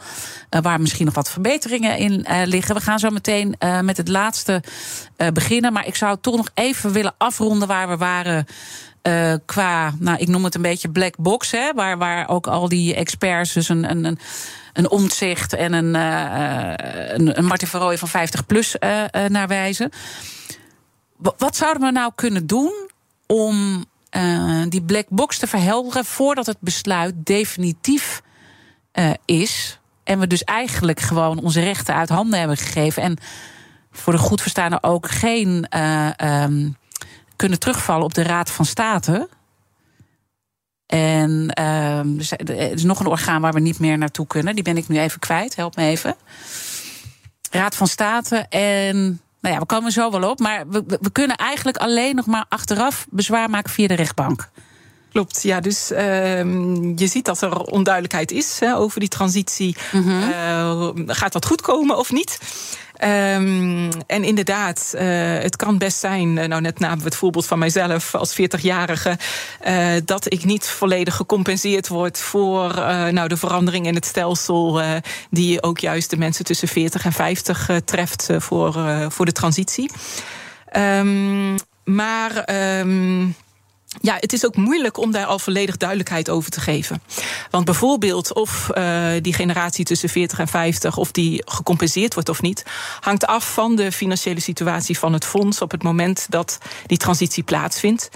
waar misschien nog wat verbeteringen in liggen. We gaan zo meteen met het laatste beginnen. Maar ik zou toch nog even willen afronden waar we waren. Qua, nou, ik noem het een beetje black box, hè, waar, waar ook al die experts dus een, een, een een omzicht en een, uh, een, een Martin Verrooy van 50 plus uh, naar wijzen. Wat zouden we nou kunnen doen om die black box te verhelderen voordat het besluit definitief is? En we dus eigenlijk gewoon onze rechten uit handen hebben gegeven. En voor de goed verstaande ook geen um, kunnen terugvallen op de Raad van State. En uh, er is nog een orgaan waar we niet meer naartoe kunnen. Die ben ik nu even kwijt. Help me even. Raad van State. En nou ja, we komen zo wel op. Maar we, we kunnen eigenlijk alleen nog maar achteraf bezwaar maken via de rechtbank. Klopt, ja. Dus uh, je ziet dat er onduidelijkheid is hè, over die transitie. Mm -hmm. uh, gaat dat goed komen of niet? Um, en inderdaad, uh, het kan best zijn, nou net na het voorbeeld van mijzelf als 40-jarige, uh, dat ik niet volledig gecompenseerd word voor uh, nou, de verandering in het stelsel, die ook juist de mensen tussen 40 en 50 treft voor, voor de transitie. Um, maar. Um, ja, het is ook moeilijk om daar al volledig duidelijkheid over te geven. Want bijvoorbeeld of uh, die generatie tussen 40 en 50, of die gecompenseerd wordt of niet, hangt af van de financiële situatie van het fonds op het moment dat die transitie plaatsvindt.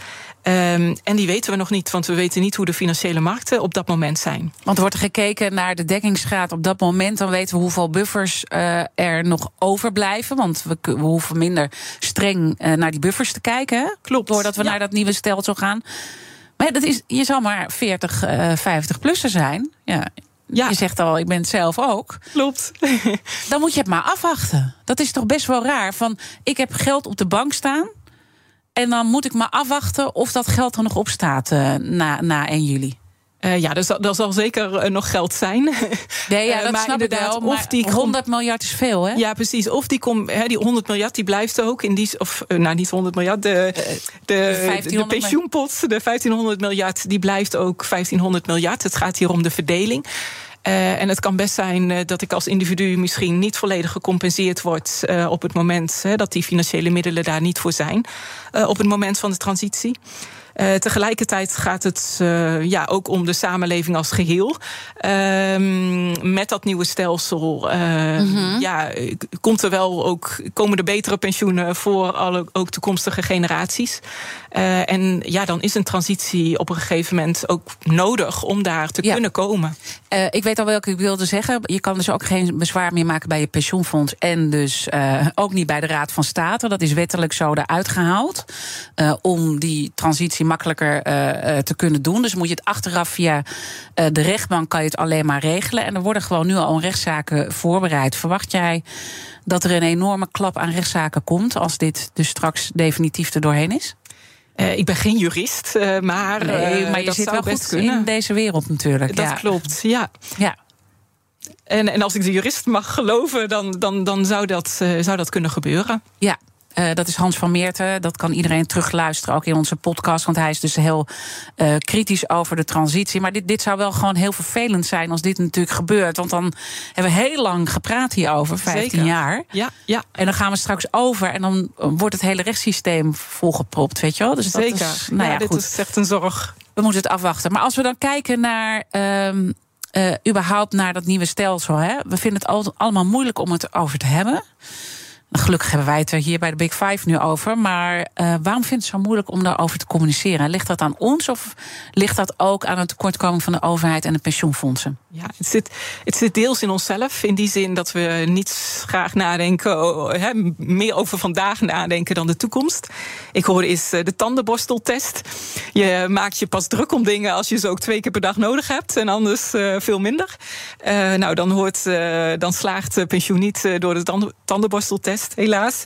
Um, en die weten we nog niet, want we weten niet hoe de financiële markten op dat moment zijn. Want wordt er gekeken naar de dekkingsgraad op dat moment, dan weten we hoeveel buffers uh, er nog overblijven. Want we, we hoeven minder streng uh, naar die buffers te kijken. Hè? Klopt. Doordat we ja. naar dat nieuwe stelsel gaan. Maar dat is, je zal maar 40, uh, 50 plussen zijn. Ja. Ja. Je zegt al, ik ben het zelf ook. Klopt. dan moet je het maar afwachten. Dat is toch best wel raar. Van, ik heb geld op de bank staan. En dan moet ik maar afwachten of dat geld er nog op staat uh, na, na 1 juli. Uh, ja, zal, er zal zeker uh, nog geld zijn. Nee, ja, dat uh, snap ik wel. Of die 100 miljard is veel, hè? Ja, precies. Of die, kom, hè, die 100 miljard die blijft ook in die... Of, nou, niet 100 miljard. De, de, de, de pensioenpot, de 1500 miljard, die blijft ook 1500 miljard. Het gaat hier om de verdeling. Uh, en het kan best zijn uh, dat ik als individu misschien niet volledig gecompenseerd word uh, op het moment dat die financiële middelen daar niet voor zijn. op het moment van de transitie. Uh, tegelijkertijd gaat het uh, ja, ook om de samenleving als geheel. Uh, met dat nieuwe stelsel uh, mm-hmm. ja, komt er wel ook, komen er betere pensioenen voor alle ook toekomstige generaties. Uh, en ja, dan is een transitie op een gegeven moment ook nodig om daar te ja. kunnen komen. Uh, ik weet al welke ik wilde zeggen. Je kan dus ook geen bezwaar meer maken bij je pensioenfonds. En dus uh, ook niet bij de Raad van State. Dat is wettelijk zo eruit gehaald. om die transitie makkelijker te kunnen doen. Dus moet je het achteraf via de rechtbank kan je het alleen maar regelen. En er worden gewoon nu al rechtszaken voorbereid. Verwacht jij dat er een enorme klap aan rechtszaken komt als dit dus straks definitief er doorheen is? Uh, ik ben geen jurist, uh, maar, nee, maar je dat zit zou wel best goed kunnen. in deze wereld natuurlijk. Dat ja. klopt, ja. ja. En, en als ik de jurist mag geloven, dan, dan, dan zou, dat, zou dat kunnen gebeuren. Ja, Uh, dat is Hans van Meerten. Dat kan iedereen terugluisteren, ook in onze podcast. Want hij is dus heel uh, kritisch over de transitie. Maar dit, dit zou wel gewoon heel vervelend zijn als dit natuurlijk gebeurt. Want dan hebben we heel lang gepraat hierover, 15 Zeker. jaar. Ja, ja. En dan gaan we straks over en dan wordt het hele rechtssysteem volgepropt, weet je wel? Dus Zeker. Dat is, nou ja, ja, dit goed. is echt een zorg. We moeten het afwachten. Maar als we dan kijken naar. Uh, überhaupt naar dat nieuwe stelsel. Hè? We vinden het al, allemaal moeilijk om het over te hebben. Gelukkig hebben wij het er hier bij de Big Five nu over. Maar uh, waarom vindt het zo moeilijk om daarover te communiceren? Ligt dat aan ons of ligt dat ook aan een tekortkoming van de overheid en de pensioenfondsen? Ja, het zit, het zit deels in onszelf. In die zin dat we niet graag nadenken, he, meer over vandaag nadenken dan de toekomst. Ik hoorde eens eh, de tandenborsteltest. Je maakt je pas druk om dingen als je ze ook twee keer per dag nodig hebt en anders uh, veel minder. Nou, dan, hoort, dan slaagt pensioen niet door de tandenborsteltest, helaas.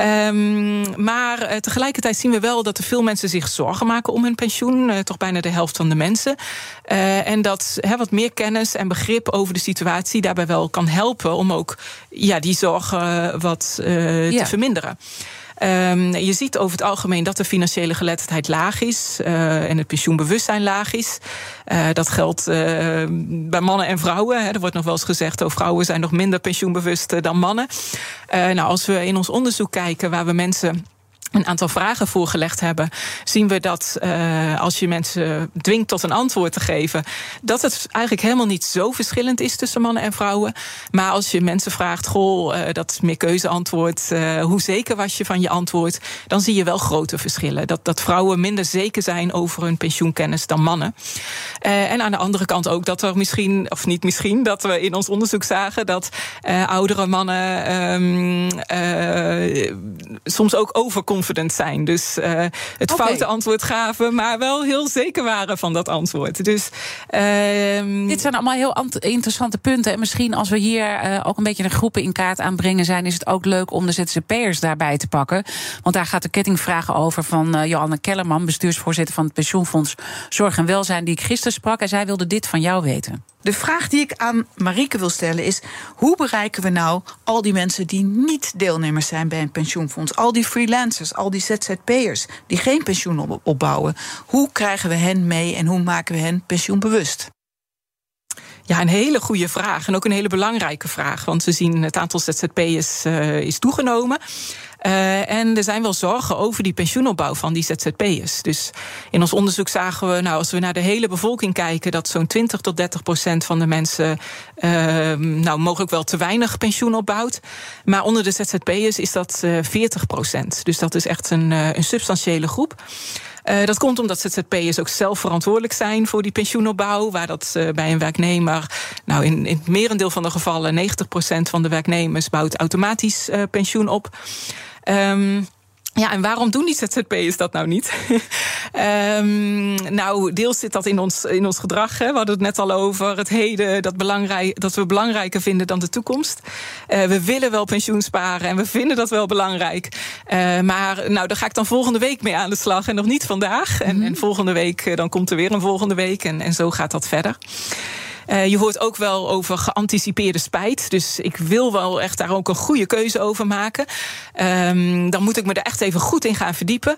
Um, maar tegelijkertijd zien we wel dat er veel mensen zich zorgen maken om hun pensioen. toch bijna de helft van de mensen. en dat wat meer kennis en begrip over de situatie daarbij wel kan helpen om ook ja, die zorgen wat ja. te verminderen. Um, je ziet over het algemeen dat de financiële geletterdheid laag is uh, en het pensioenbewustzijn laag is. Uh, dat geldt uh, bij mannen en vrouwen. Hè. Er wordt nog wel eens gezegd, oh, vrouwen zijn nog minder pensioenbewust dan mannen. nou, als we in ons onderzoek kijken waar we mensen een aantal vragen voorgelegd hebben, zien we dat uh, als je mensen dwingt tot een antwoord te geven, dat het eigenlijk helemaal niet zo verschillend is tussen mannen en vrouwen. Maar als je mensen vraagt, goh, uh, dat meer keuzeantwoord, uh, hoe zeker was je van je antwoord, dan zie je wel grote verschillen. Dat, dat vrouwen minder zeker zijn over hun pensioenkennis dan mannen. en aan de andere kant ook dat er misschien, of niet misschien, dat we in ons onderzoek zagen dat oudere mannen um, soms ook overkomt confident zijn. Dus uh, het okay. foute antwoord gaven, maar wel heel zeker waren van dat antwoord. Dus, uh, Dit zijn allemaal heel interessante punten. En misschien als we hier uh, ook een beetje de groepen in kaart aanbrengen zijn, is het ook leuk om de ZZP'ers daarbij te pakken. Want daar gaat de kettingvraag over van uh, Johanne Kellerman, bestuursvoorzitter van het Pensioenfonds Zorg en Welzijn, die ik gisteren sprak. En zij wilde dit van jou weten. De vraag die ik aan Marieke wil stellen is: hoe bereiken we nou al die mensen die niet deelnemers zijn bij een pensioenfonds? Al die freelancers, al die ZZP'ers die geen pensioen opbouwen. Hoe krijgen we hen mee en hoe maken we hen pensioenbewust? Ja, een hele goede vraag. En ook een hele belangrijke vraag. Want we zien het aantal ZZP'ers uh, is toegenomen. Uh, en er zijn wel zorgen over die pensioenopbouw van die ZZP'ers. Dus in ons onderzoek zagen we, nou, als we naar de hele bevolking kijken, dat zo'n 20 tot 30 procent van de mensen, uh, nou, mogelijk wel te weinig pensioen opbouwt. Maar onder de ZZP'ers is dat uh, 40 procent. Dus dat is echt een, een substantiële groep. Dat komt omdat ZZP'ers ook zelf verantwoordelijk zijn voor die pensioenopbouw. Waar dat bij een werknemer, nou in, in het merendeel van de gevallen, 90% van de werknemers bouwt automatisch pensioen op. Um, ja, en waarom doen die ZZP'ers dat nou niet? um, nou, deels zit dat in ons, in ons gedrag. Hè. We hadden het net al over het heden, dat, belangrijk, dat we belangrijker vinden dan de toekomst. Uh, we willen wel pensioen sparen en we vinden dat wel belangrijk. Uh, maar nou, daar ga ik dan volgende week mee aan de slag en nog niet vandaag. En, mm -hmm. en volgende week, dan komt er weer een volgende week en, en zo gaat dat verder. Uh, je hoort ook wel over geanticipeerde spijt. Dus ik wil wel echt daar ook een goede keuze over maken. Um, dan moet ik me er echt even goed in gaan verdiepen.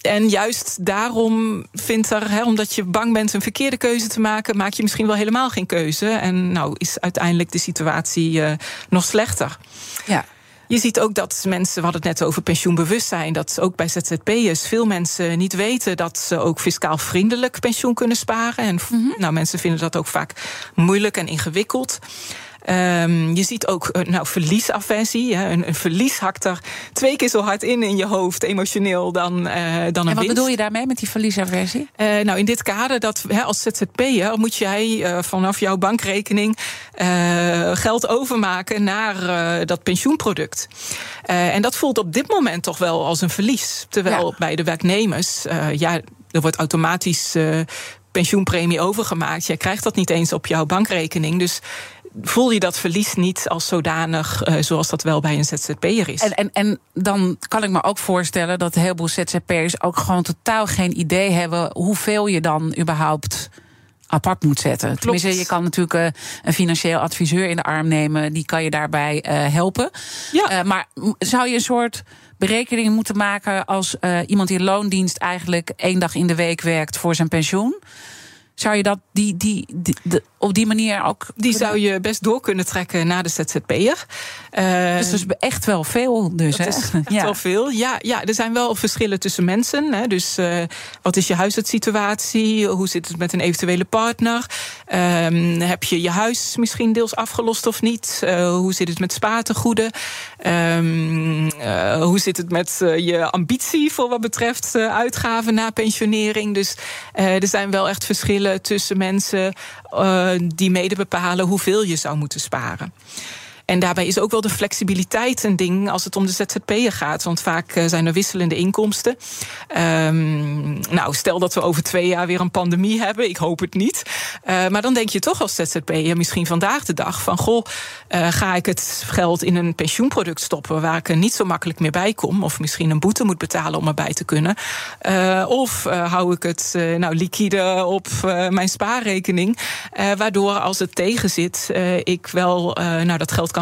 En juist daarom vindt er, omdat je bang bent een verkeerde keuze te maken, maak je misschien wel helemaal geen keuze. En nou is uiteindelijk de situatie uh, nog slechter. Ja. Je ziet ook dat mensen, we hadden het net over pensioenbewustzijn, dat ook bij ZZP'ers veel mensen niet weten dat ze ook fiscaal vriendelijk pensioen kunnen sparen. En mm -hmm. nou, mensen vinden dat ook vaak moeilijk en ingewikkeld. Um, je ziet ook uh, nou, verliesaversie. Hè. Een, een, verlies hakt er twee keer zo hard in in je hoofd, emotioneel, dan, uh, dan een En wat winst. bedoel je daarmee met die verliesaversie? Uh, nou, in dit kader, dat hè, als ZZP'er moet jij vanaf jouw bankrekening geld overmaken naar dat pensioenproduct. en dat voelt op dit moment toch wel als een verlies. Terwijl ja. bij de werknemers, ja, er wordt automatisch pensioenpremie overgemaakt. Jij krijgt dat niet eens op jouw bankrekening. Dus voel je dat verlies niet als zodanig uh, zoals dat wel bij een ZZP'er is. En, en, en dan kan ik me ook voorstellen dat een heleboel ZZP'ers ook gewoon totaal geen idee hebben hoeveel je dan überhaupt apart moet zetten. Klopt. Tenminste, je kan natuurlijk uh, een financieel adviseur in de arm nemen, die kan je daarbij uh, helpen. Ja. maar zou je een soort berekening moeten maken als iemand die in loondienst eigenlijk één dag in de week werkt voor zijn pensioen? Zou je dat die, die, die, op die manier ook. Die zou je best door kunnen trekken naar de ZZP'er. Uh, dus, dus echt wel veel. Dus, hè? Is echt ja. wel veel. Ja, ja, er zijn wel verschillen tussen mensen. Hè. Dus uh, wat is je huisartsituatie? Hoe zit het met een eventuele partner? Um, heb je je huis misschien deels afgelost of niet? Uh, hoe zit het met spaartegoeden? Um, hoe zit het met je ambitie voor wat betreft uitgaven na pensionering? Dus er zijn wel echt verschillen tussen mensen die mede bepalen hoeveel je zou moeten sparen. En daarbij is ook wel de flexibiliteit een ding als het om de ZZP'er gaat. Want vaak eh, zijn er wisselende inkomsten. Um, nou, stel dat we over twee jaar weer een pandemie hebben. Ik hoop het niet. Uh, maar dan denk je toch als ZZP'er misschien vandaag de dag van... goh, uh, ga ik het geld in een pensioenproduct stoppen... waar ik er niet zo makkelijk meer bij kom... of misschien een boete moet betalen om erbij te kunnen. of hou ik het nou liquide op mijn spaarrekening... waardoor als het tegen zit, ik wel nou, dat geld kan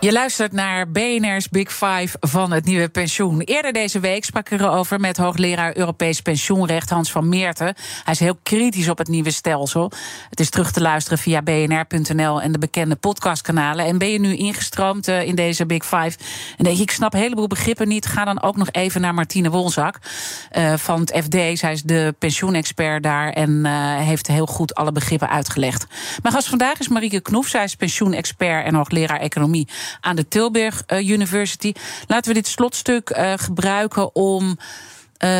Je luistert naar BNR's Big Five van het nieuwe pensioen. Eerder deze week sprak ik erover met hoogleraar Europees pensioenrecht Hans van Meerten. Hij is heel kritisch op het nieuwe stelsel. Het is terug te luisteren via bnr.nl en de bekende podcastkanalen. En ben je nu ingestroomd eh, in deze Big Five en denk je, ik snap een heleboel begrippen niet, ga dan ook nog even naar Martine Wolzak uh, van het FD. Zij is de pensioenexpert daar en uh, heeft heel goed alle begrippen uitgelegd. Mijn gast vandaag is Marieke Knoef. Zij is pensioenexpert en hoogleraar economie aan de Tilburg uh, University. Laten we dit slotstuk uh, gebruiken om. Uh,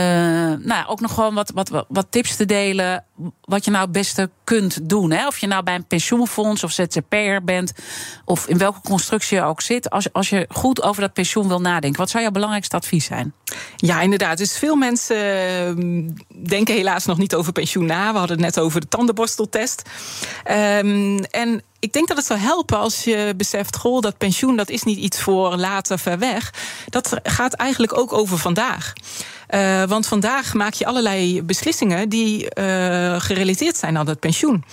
nou, ook nog gewoon wat, wat, wat tips te delen. Wat je nou het beste kunt doen. Hè? Of je nou bij een pensioenfonds of ZZP'er bent. Of in welke constructie je ook zit. Als, als je goed over dat pensioen wil nadenken. Wat zou jouw belangrijkste advies zijn? Ja, inderdaad. Dus veel mensen denken helaas nog niet over pensioen na. We hadden het net over de tandenborsteltest. Um, en ik denk dat het zou helpen als je beseft, goh, dat pensioen dat is niet iets voor later ver weg. Dat gaat eigenlijk ook over vandaag. Uh, want vandaag maak je allerlei beslissingen die uh, gerelateerd zijn aan het pensioen.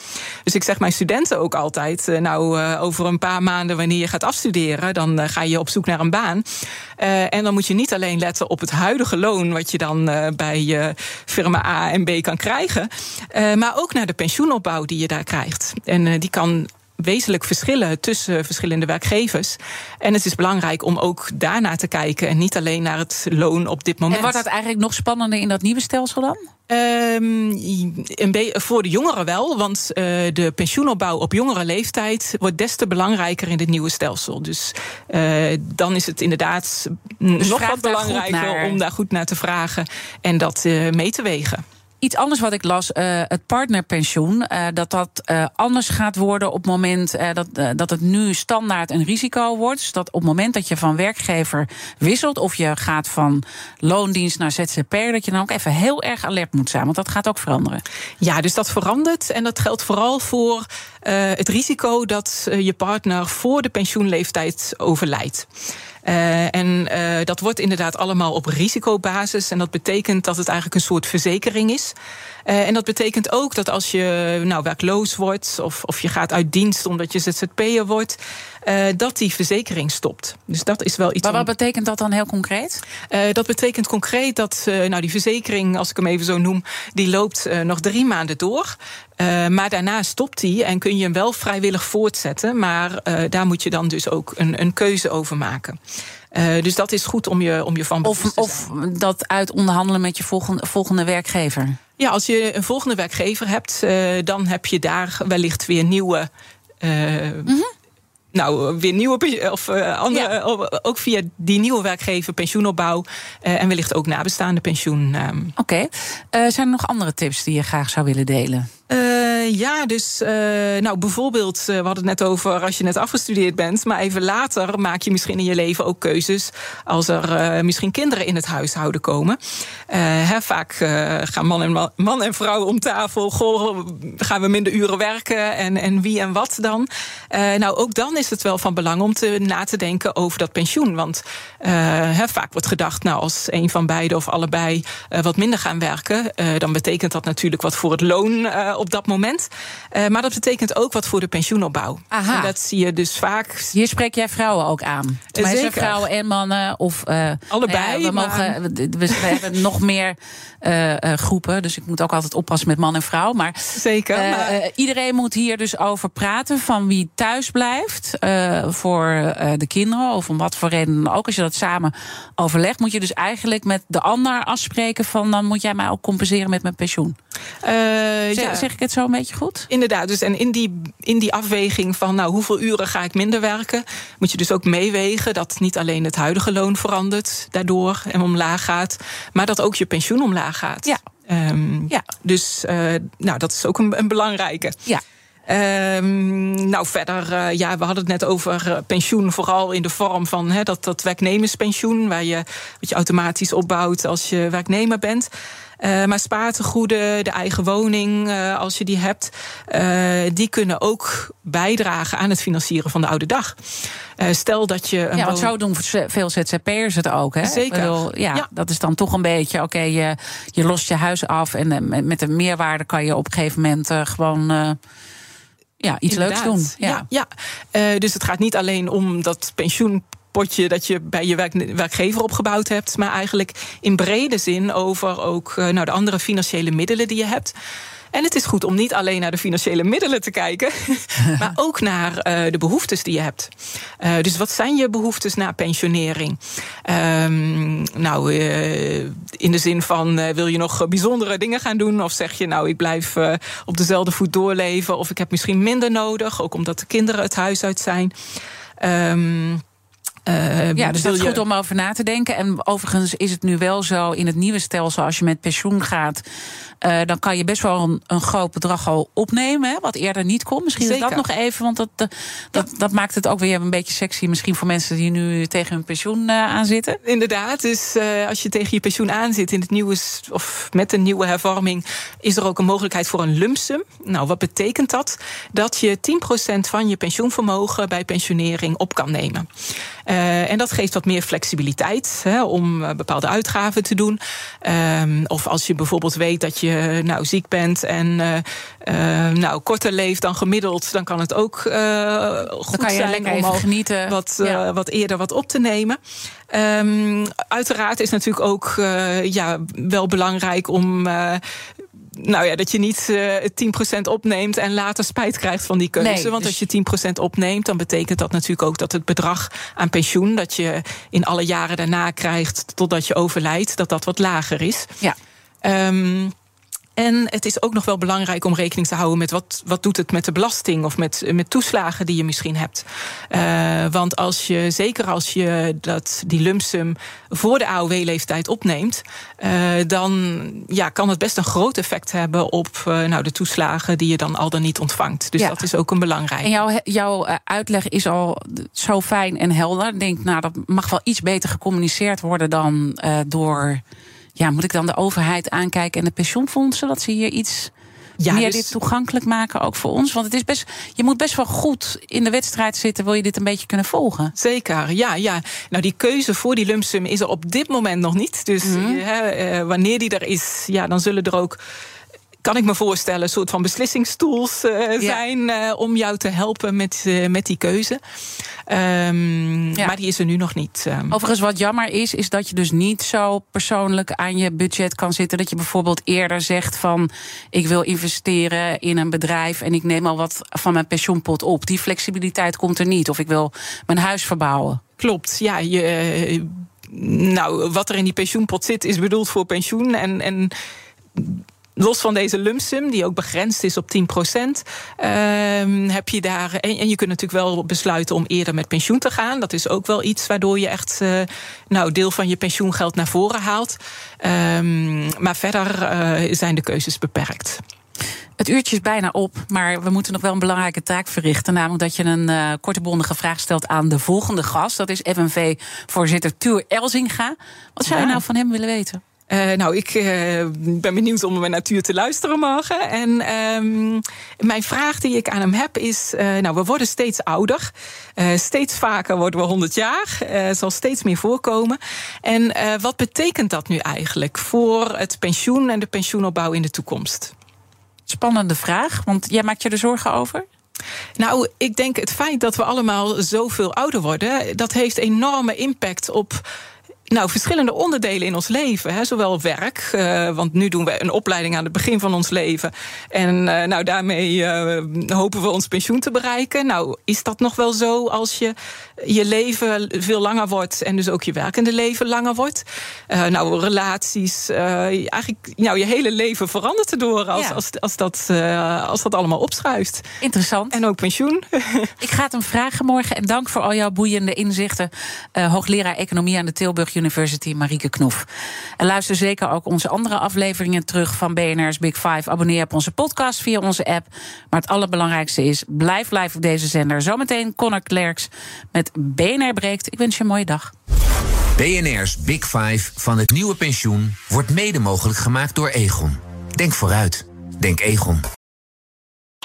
Dus ik zeg mijn studenten ook altijd: uh, nou, over een paar maanden, wanneer je gaat afstuderen, dan ga je op zoek naar een baan. en dan moet je niet alleen letten op het huidige loon, wat je dan bij firma A en B kan krijgen, maar ook naar de pensioenopbouw die je daar krijgt. En die kan wezenlijk verschillen tussen verschillende werkgevers. En het is belangrijk om ook daarnaar te kijken en niet alleen naar het loon op dit moment. En wordt dat eigenlijk nog spannender in dat nieuwe stelsel dan? Um, voor de jongeren wel, want uh, de pensioenopbouw op jongere leeftijd wordt des te belangrijker in dit nieuwe stelsel. Dus uh, dan is het inderdaad dus nog wat belangrijker om daar goed naar te vragen en dat uh, mee te wegen. Iets anders wat ik las, uh, het partnerpensioen, uh, dat dat uh, anders gaat worden op het moment dat, dat het nu standaard een risico wordt. Dus dat op het moment dat je van werkgever wisselt of je gaat van loondienst naar ZZP'er, dat je dan ook even heel erg alert moet zijn, want dat gaat ook veranderen. Ja, dus dat verandert en dat geldt vooral voor het risico dat je partner voor de pensioenleeftijd overlijdt. Uh, en uh, dat wordt inderdaad allemaal op risicobasis. En dat betekent dat het eigenlijk een soort verzekering is. Uh, en dat betekent ook dat als je nou, werkloos wordt of, of je gaat uit dienst omdat je ZZP'er wordt, uh, dat die verzekering stopt. Dus dat is wel iets. Maar wat betekent dat dan heel concreet? Uh, dat betekent concreet dat nou, die verzekering, als ik hem even zo noem, die loopt nog drie maanden door. maar daarna stopt die en kun je hem wel vrijwillig voortzetten. Maar daar moet je dan dus ook een, een keuze over maken. Uh, dus dat is goed om je, om je van of, of dat uit onderhandelen met je volgende, volgende werkgever. Ja, als je een volgende werkgever hebt, uh, dan heb je daar wellicht weer nieuwe. Uh, mm -hmm. Nou, weer nieuwe of andere, ja. ook via die nieuwe werkgever pensioenopbouw en wellicht ook nabestaande pensioen. Oké. Okay. zijn er nog andere tips die je graag zou willen delen? Ja, dus uh, nou, bijvoorbeeld, we hadden het net over als je net afgestudeerd bent, maar even later maak je misschien in je leven ook keuzes als er misschien kinderen in het huishouden komen. Hè, vaak gaan man en, man en vrouw om tafel, goh, gaan we minder uren werken en, en wie en wat dan? nou, ook dan is het wel van belang om te, na te denken over dat pensioen. Want hè, vaak wordt gedacht, nou, als een van beiden of allebei wat minder gaan werken, dan betekent dat natuurlijk wat voor het loon op dat moment. Uh, maar dat betekent ook wat voor de pensioenopbouw. Aha. En dat zie je dus vaak. Hier spreek jij vrouwen ook aan. Zeker. Zijn vrouwen en mannen of uh, allebei. Ja, we, mogen, we, we, hebben nog meer groepen, dus ik moet ook altijd oppassen met man en vrouw. Maar zeker. Maar... iedereen moet hier dus over praten van wie thuis blijft voor de kinderen of om wat voor reden ook. Als je dat samen overlegt, moet je dus eigenlijk met de ander afspreken van dan moet jij mij ook compenseren met mijn pensioen. Zeg, ja. zeg ik het zo een beetje goed? Inderdaad, dus en in die, in die afweging van nou, hoeveel uren ga ik minder werken, moet je dus ook meewegen dat niet alleen het huidige loon verandert daardoor en omlaag gaat, maar dat ook je pensioen omlaag gaat. Ja. Um, ja. Dus uh, nou, dat is ook een, een belangrijke. Ja. Um, nou, verder, uh, ja, we hadden het net over uh, pensioen, vooral in de vorm van he, dat, dat werknemerspensioen, waar je, wat je automatisch opbouwt als je werknemer bent. Uh, maar spaartegoeden, de eigen woning, uh, als je die hebt, uh, die kunnen ook bijdragen aan het financieren van de oude dag. stel dat je. Een ja, want zo doen veel ZZP'ers het ook. Hè? Zeker. Bedoel, ja, ja, dat is dan toch een beetje, oké, okay, je, je lost je huis af en met de meerwaarde kan je op een gegeven moment gewoon ja, iets Inderdaad. leuks doen. Ja, ja, ja. Uh, dus het gaat niet alleen om dat pensioenpotje dat je bij je werk, werkgever opgebouwd hebt, maar eigenlijk in brede zin over ook nou, de andere financiële middelen die je hebt. En het is goed om niet alleen naar de financiële middelen te kijken, maar ook naar uh, de behoeftes die je hebt. Uh, dus wat zijn je behoeftes na pensionering? Um, nou, uh, in de zin van wil je nog bijzondere dingen gaan doen? Of zeg je nou, ik blijf op dezelfde voet doorleven? Of ik heb misschien minder nodig, ook omdat de kinderen het huis uit zijn. Um, uh, ja, dus dat is goed om over na te denken. En overigens is het nu wel zo in het nieuwe stelsel, als je met pensioen gaat, uh, dan kan je best wel een, een, groot bedrag al opnemen, hè, wat eerder niet kon. Misschien Zeker. dat nog even, want dat, dat, ja. dat, maakt het ook weer een beetje sexy, misschien voor mensen die nu tegen hun pensioen uh, aanzitten. Inderdaad, dus als je tegen je pensioen aanzit in het nieuwe, of met een nieuwe hervorming, is er ook een mogelijkheid voor een lumpsum. Nou, wat betekent dat? Dat je 10% van je pensioenvermogen bij pensionering op kan nemen. Uh, en dat geeft wat meer flexibiliteit hè, om uh, bepaalde uitgaven te doen. Um, of als je bijvoorbeeld weet dat je nou, ziek bent en uh, nou, korter leeft dan gemiddeld, dan kan het ook goed dan kan je zijn om genieten. Wat, ja. wat eerder wat op te nemen. Um, uiteraard is natuurlijk ook ja, wel belangrijk om nou ja, dat je niet uh, 10% opneemt en later spijt krijgt van die keuze. Nee, Want dus... als je 10% opneemt, dan betekent dat natuurlijk ook dat het bedrag aan pensioen dat je in alle jaren daarna krijgt totdat je overlijdt, dat dat wat lager is. Ja. Um, en het is ook nog wel belangrijk om rekening te houden met wat, wat doet het met de belasting of met, met toeslagen die je misschien hebt. Uh, want als je, zeker als je dat, die lumpsum voor de AOW-leeftijd opneemt, uh, dan ja, kan het best een groot effect hebben op uh, nou, de toeslagen die je dan al dan niet ontvangt. Dus ja. dat is ook een belangrijk. En jouw, jouw uitleg is al zo fijn en helder. Ik denk, nou, dat mag wel iets beter gecommuniceerd worden dan door ja, moet ik dan de overheid aankijken en de pensioenfondsen, dat ze hier iets ja, meer dus... dit toegankelijk maken, ook voor ons? Want het is best, je moet best wel goed in de wedstrijd zitten, wil je dit een beetje kunnen volgen? Zeker, ja, ja. Nou, die keuze voor die lumpsum is er op dit moment nog niet. Dus mm -hmm. hè, uh, wanneer die er is, ja, dan zullen er ook kan ik me voorstellen, een soort van beslissingstools uh, zijn uh, om jou te helpen met, uh, met die keuze. Um, ja. Maar die is er nu nog niet. Overigens, wat jammer is, is dat je dus niet zo persoonlijk aan je budget kan zitten. Dat je bijvoorbeeld eerder zegt van ik wil investeren in een bedrijf en ik neem al wat van mijn pensioenpot op. Die flexibiliteit komt er niet. Of ik wil mijn huis verbouwen. Klopt, ja. Je, nou, wat er in die pensioenpot zit, is bedoeld voor pensioen. En. en Los van deze lumpsum, die ook begrensd is op 10 procent, uh, heb je daar. En, en, je kunt natuurlijk wel besluiten om eerder met pensioen te gaan. Dat is ook wel iets waardoor je echt uh, nou, deel van je pensioengeld naar voren haalt. Um, maar verder uh, zijn de keuzes beperkt. Het uurtje is bijna op, maar we moeten nog wel een belangrijke taak verrichten. Namelijk dat je een uh, korte bondige vraag stelt aan de volgende gast. Dat is FNV-voorzitter Tuur Elzinga. Wat zou je nou van hem willen weten? Uh, nou, ik uh, ben benieuwd om naar natuur te luisteren morgen. En um, mijn vraag die ik aan hem heb is: uh, nou, we worden steeds ouder. steeds vaker worden we 100 jaar. zal steeds meer voorkomen. En wat betekent dat nu eigenlijk voor het pensioen en de pensioenopbouw in de toekomst? Spannende vraag, want jij maakt je er zorgen over? Nou, ik denk het feit dat we allemaal zoveel ouder worden, dat heeft enorme impact op nou, verschillende onderdelen in ons leven. Hè. Zowel werk, uh, want nu doen we een opleiding aan het begin van ons leven. En uh, nou, daarmee uh, hopen we ons pensioen te bereiken. Nou, is dat nog wel zo als je je leven veel langer wordt en dus ook je werkende leven langer wordt? nou, relaties, eigenlijk, nou, je hele leven verandert erdoor als, ja. als, als, dat, als dat allemaal opschuift. Interessant. En ook pensioen. Ik ga het hem vragen morgen en dank voor al jouw boeiende inzichten. hoogleraar Economie aan de Tilburg University, Marieke Knoef. En luister zeker ook onze andere afleveringen terug van BNR's Big Five. Abonneer op onze podcast via onze app. Maar het allerbelangrijkste is, blijf live op deze zender. Zometeen Connor Klerks met BNR Breekt. Ik wens je een mooie dag. BNR's Big Five van het nieuwe pensioen wordt mede mogelijk gemaakt door Egon. Denk vooruit. Denk Egon.